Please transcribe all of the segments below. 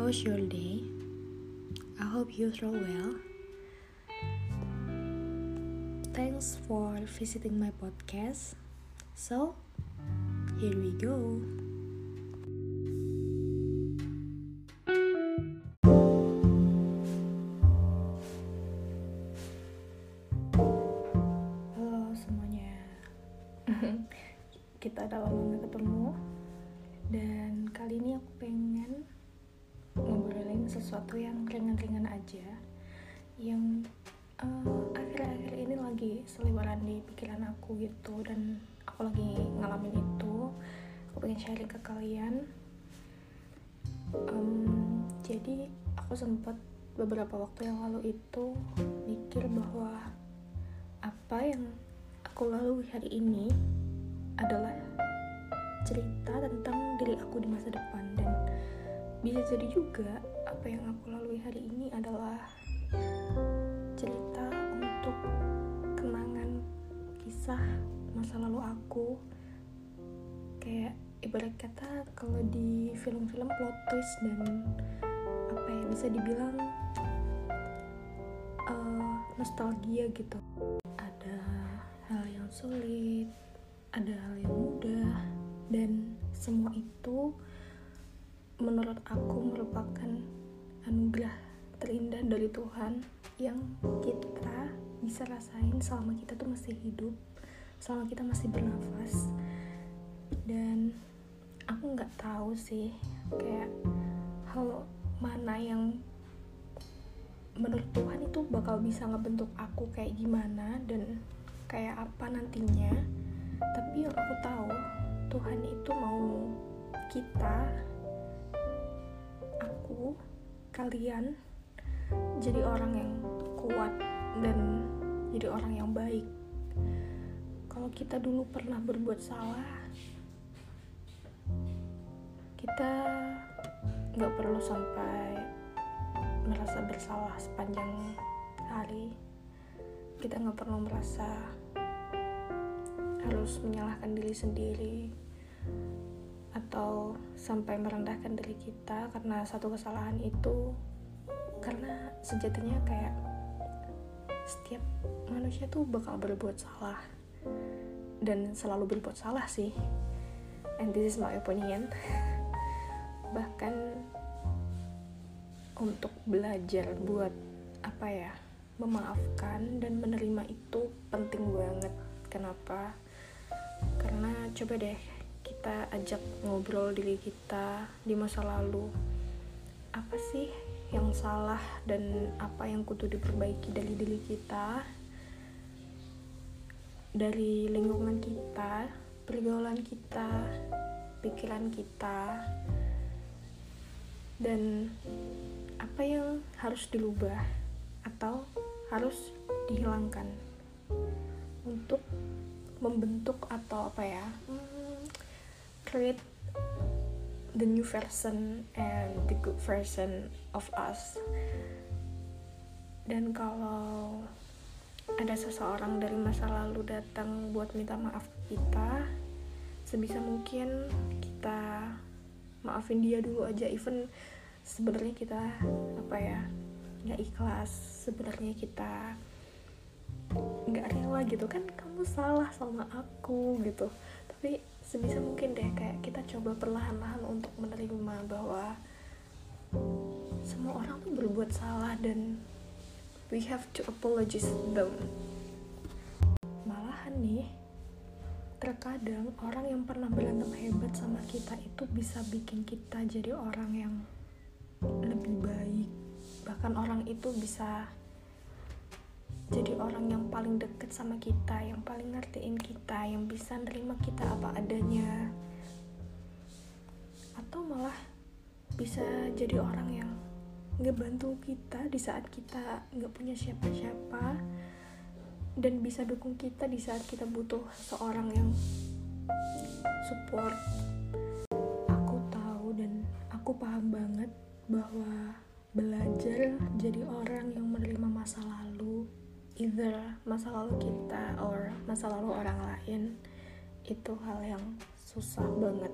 How's your day? I hope you throw well. Thanks for visiting my podcast. So, here we go. Halo semuanya. Kita udah lama gak ketemu dan kali ini aku pengen sesuatu yang ringan-ringan aja yang eh, akhir-akhir ini lagi seliweran di pikiran aku gitu dan aku lagi ngalamin itu aku pengen sharing ke kalian. Em, jadi aku sempat beberapa waktu yang lalu itu mikir bahwa apa yang aku lalui hari ini adalah cerita tentang diri aku di masa depan dan bisa jadi juga apa yang aku lalui hari ini adalah cerita untuk kenangan kisah masa lalu aku. Kayak ibarat kata kalau di film-film plot twist dan apa ya bisa dibilang eh, nostalgia gitu. Ada hal yang sulit ada hal yang mudah dan semua itu menurut aku merupakan anugerah terindah dari Tuhan yang kita bisa rasain selama kita tuh masih hidup selama kita masih bernafas. Dan aku nggak tahu sih kayak hal mana yang menurut Tuhan itu bakal bisa ngebentuk aku kayak gimana dan kayak apa nantinya. Tapi yang aku tahu Tuhan itu mau kita aku kalian jadi orang yang kuat dan jadi orang yang baik. Kalau kita dulu pernah berbuat salah kita nggak perlu sampai merasa bersalah sepanjang hari. Kita nggak perlu merasa harus menyalahkan diri sendiri atau sampai merendahkan diri kita karena satu kesalahan itu karena sejatinya kayak setiap manusia tuh bakal berbuat salah dan selalu berbuat salah sih. And this is my opinion. Bahkan untuk belajar buat apa ya memaafkan dan menerima itu penting banget. Kenapa? Karena coba deh kita ajak ngobrol diri kita di masa lalu. Apa sih yang salah dan apa yang kudu diperbaiki dari diri kita? Dari lingkungan kita pergaulan kita pikiran kita. Dan apa yang harus dilubah atau harus dihilangkan untuk membentuk atau apa ya create the new version and the good version of us. Dan kalau ada seseorang dari masa lalu datang buat minta maaf kita sebisa mungkin kita maafin dia dulu aja. Even sebenarnya kita apa ya nggak ikhlas. Sebenarnya kita nggak rela gitu. Kan kamu salah sama aku gitu tapi sebisa mungkin deh kayak kita coba perlahan-lahan untuk menerima bahwa semua orang tuh berbuat salah dan we have to apologize them. Malahan nih terkadang orang yang pernah berantem hebat sama kita itu bisa bikin kita jadi orang yang lebih baik. Bahkan orang itu bisa jadi orang yang paling deket sama kita yang paling ngertiin kita yang bisa nerima kita apa adanya. Atau malah bisa jadi orang yang ngebantu kita di saat kita nggak punya siapa-siapa dan bisa dukung kita di saat kita butuh seorang yang support. Aku tahu dan aku paham banget bahwa belajar jadi orang yang menerima masa lalu either masa lalu kita or masa lalu orang lain itu hal yang susah banget.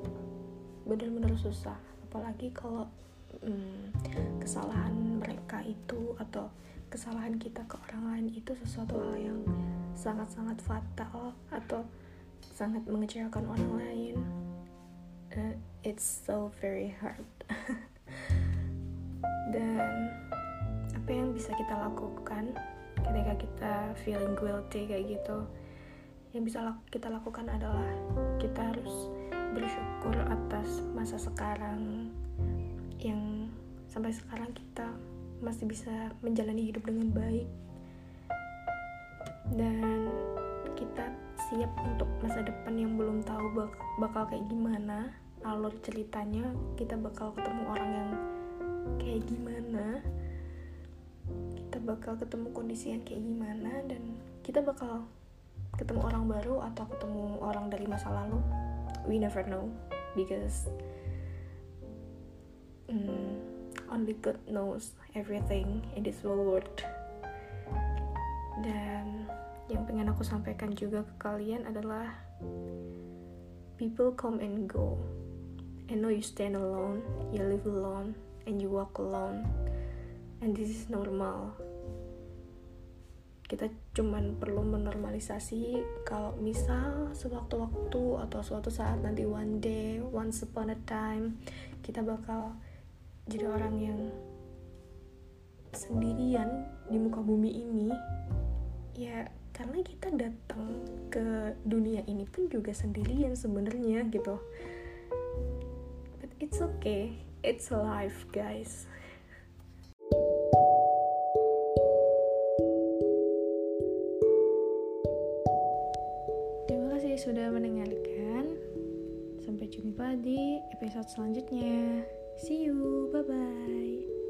Bener-bener susah. Apalagi kalau hmm, kesalahan mereka itu atau kesalahan kita ke orang lain itu sesuatu hal yang sangat-sangat fatal atau sangat mengecewakan orang lain. Uh, it's so very hard. Dan apa yang bisa kita lakukan ketika kita feeling guilty kayak gitu yang bisa kita lakukan adalah kita harus bersyukur atas masa sekarang yang sampai sekarang kita masih bisa menjalani hidup dengan baik. Dan kita siap untuk masa depan yang belum tahu bak bakal kayak gimana alur ceritanya kita bakal ketemu orang yang kayak gimana kita bakal ketemu kondisi yang kayak gimana dan kita bakal ketemu orang baru atau ketemu orang dari masa lalu. We never know because mm, only God knows everything in this world. Dan yang pengen aku sampaikan juga ke kalian adalah people come and go. And know you stand alone you live alone and you walk alone and this is normal. Kita cuman perlu menormalisasi kalau misal sewaktu-waktu atau suatu saat nanti one day once upon a time kita bakal jadi orang yang sendirian di muka bumi ini. Ya karena kita datang ke dunia ini pun juga sendirian sebenarnya gitu. But it's okay. It's life guys sudah mendengarkan. Sampai jumpa di episode selanjutnya. See you, bye bye.